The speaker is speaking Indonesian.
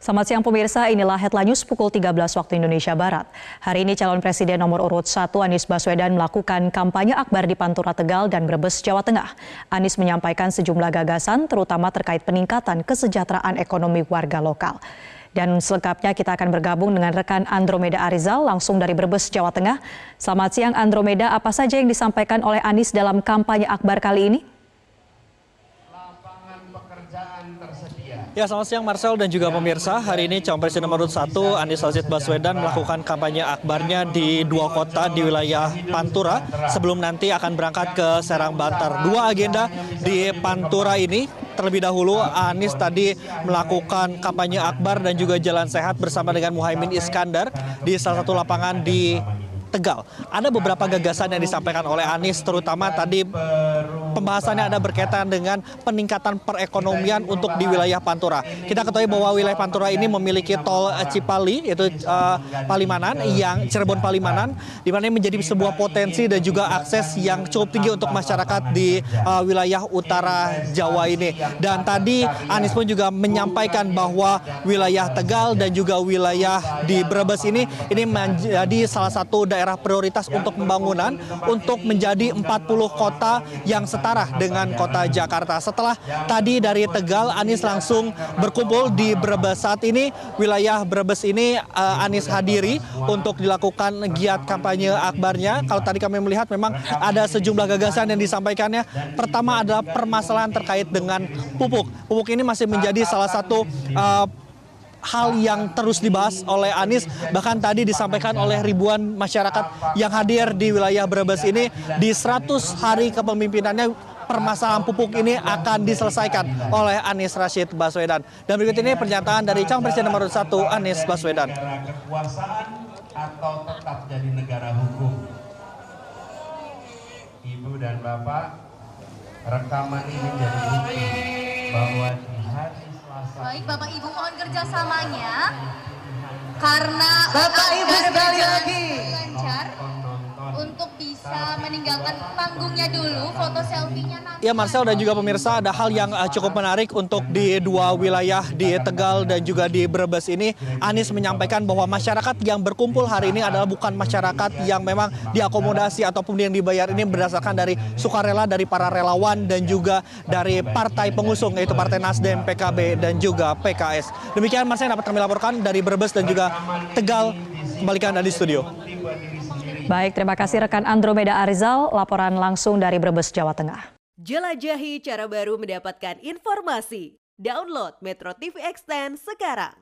Selamat siang pemirsa, inilah headline news pukul 13 waktu Indonesia Barat. Hari ini calon presiden nomor urut 1 Anies Baswedan melakukan kampanye akbar di Pantura Tegal dan Brebes, Jawa Tengah. Anies menyampaikan sejumlah gagasan terutama terkait peningkatan kesejahteraan ekonomi warga lokal. Dan selengkapnya kita akan bergabung dengan rekan Andromeda Arizal langsung dari Brebes, Jawa Tengah. Selamat siang Andromeda, apa saja yang disampaikan oleh Anies dalam kampanye akbar kali ini? Ya, selamat siang Marcel dan juga pemirsa. Hari ini calon presiden nomor 1 Anies Rashid Baswedan melakukan kampanye akbarnya di dua kota di wilayah Pantura sebelum nanti akan berangkat ke Serang Bantar. Dua agenda di Pantura ini terlebih dahulu Anies tadi melakukan kampanye akbar dan juga jalan sehat bersama dengan Muhaimin Iskandar di salah satu lapangan di Tegal. Ada beberapa gagasan yang disampaikan oleh Anies, terutama tadi pembahasannya ada berkaitan dengan peningkatan perekonomian untuk di wilayah Pantura. Kita ketahui bahwa wilayah Pantura ini memiliki tol Cipali, yaitu uh, Palimanan, yang Cirebon Palimanan, di mana menjadi sebuah potensi dan juga akses yang cukup tinggi untuk masyarakat di uh, wilayah utara Jawa ini. Dan tadi Anies pun juga menyampaikan bahwa wilayah Tegal dan juga wilayah di Brebes ini ini menjadi salah satu daerah daerah prioritas untuk pembangunan untuk menjadi 40 kota yang setara dengan kota Jakarta. Setelah tadi dari Tegal, Anies langsung berkumpul di Brebes. Saat ini wilayah Brebes ini uh, Anies hadiri untuk dilakukan giat kampanye akbarnya. Kalau tadi kami melihat memang ada sejumlah gagasan yang disampaikannya. Pertama adalah permasalahan terkait dengan pupuk. Pupuk ini masih menjadi salah satu uh, hal yang terus dibahas oleh Anies bahkan tadi disampaikan oleh ribuan masyarakat yang hadir di wilayah Brebes ini di 100 hari kepemimpinannya permasalahan pupuk ini akan diselesaikan oleh Anies Rashid Baswedan. Dan berikut ini pernyataan dari calon presiden nomor 1 Anies Baswedan. Kekuasaan atau tetap jadi negara hukum. Ibu dan Bapak, rekaman ini jadi bukti bahwa di hari Baik Bapak Ibu mohon kerjasamanya karena Bapak Ibu sekali lagi meninggalkan panggungnya dulu, foto selfie-nya nanti. Ya Marcel dan juga pemirsa ada hal yang uh, cukup menarik untuk di dua wilayah di Tegal dan juga di Brebes ini. Anies menyampaikan bahwa masyarakat yang berkumpul hari ini adalah bukan masyarakat yang memang diakomodasi ataupun yang dibayar ini berdasarkan dari sukarela dari para relawan dan juga dari partai pengusung yaitu Partai Nasdem, PKB dan juga PKS. Demikian Marcel dapat kami laporkan dari Brebes dan juga Tegal. Kembalikan dari studio. Baik, terima kasih rekan Andromeda Arizal, laporan langsung dari Brebes, Jawa Tengah. Jelajahi cara baru mendapatkan informasi. Download Metro TV Extend sekarang.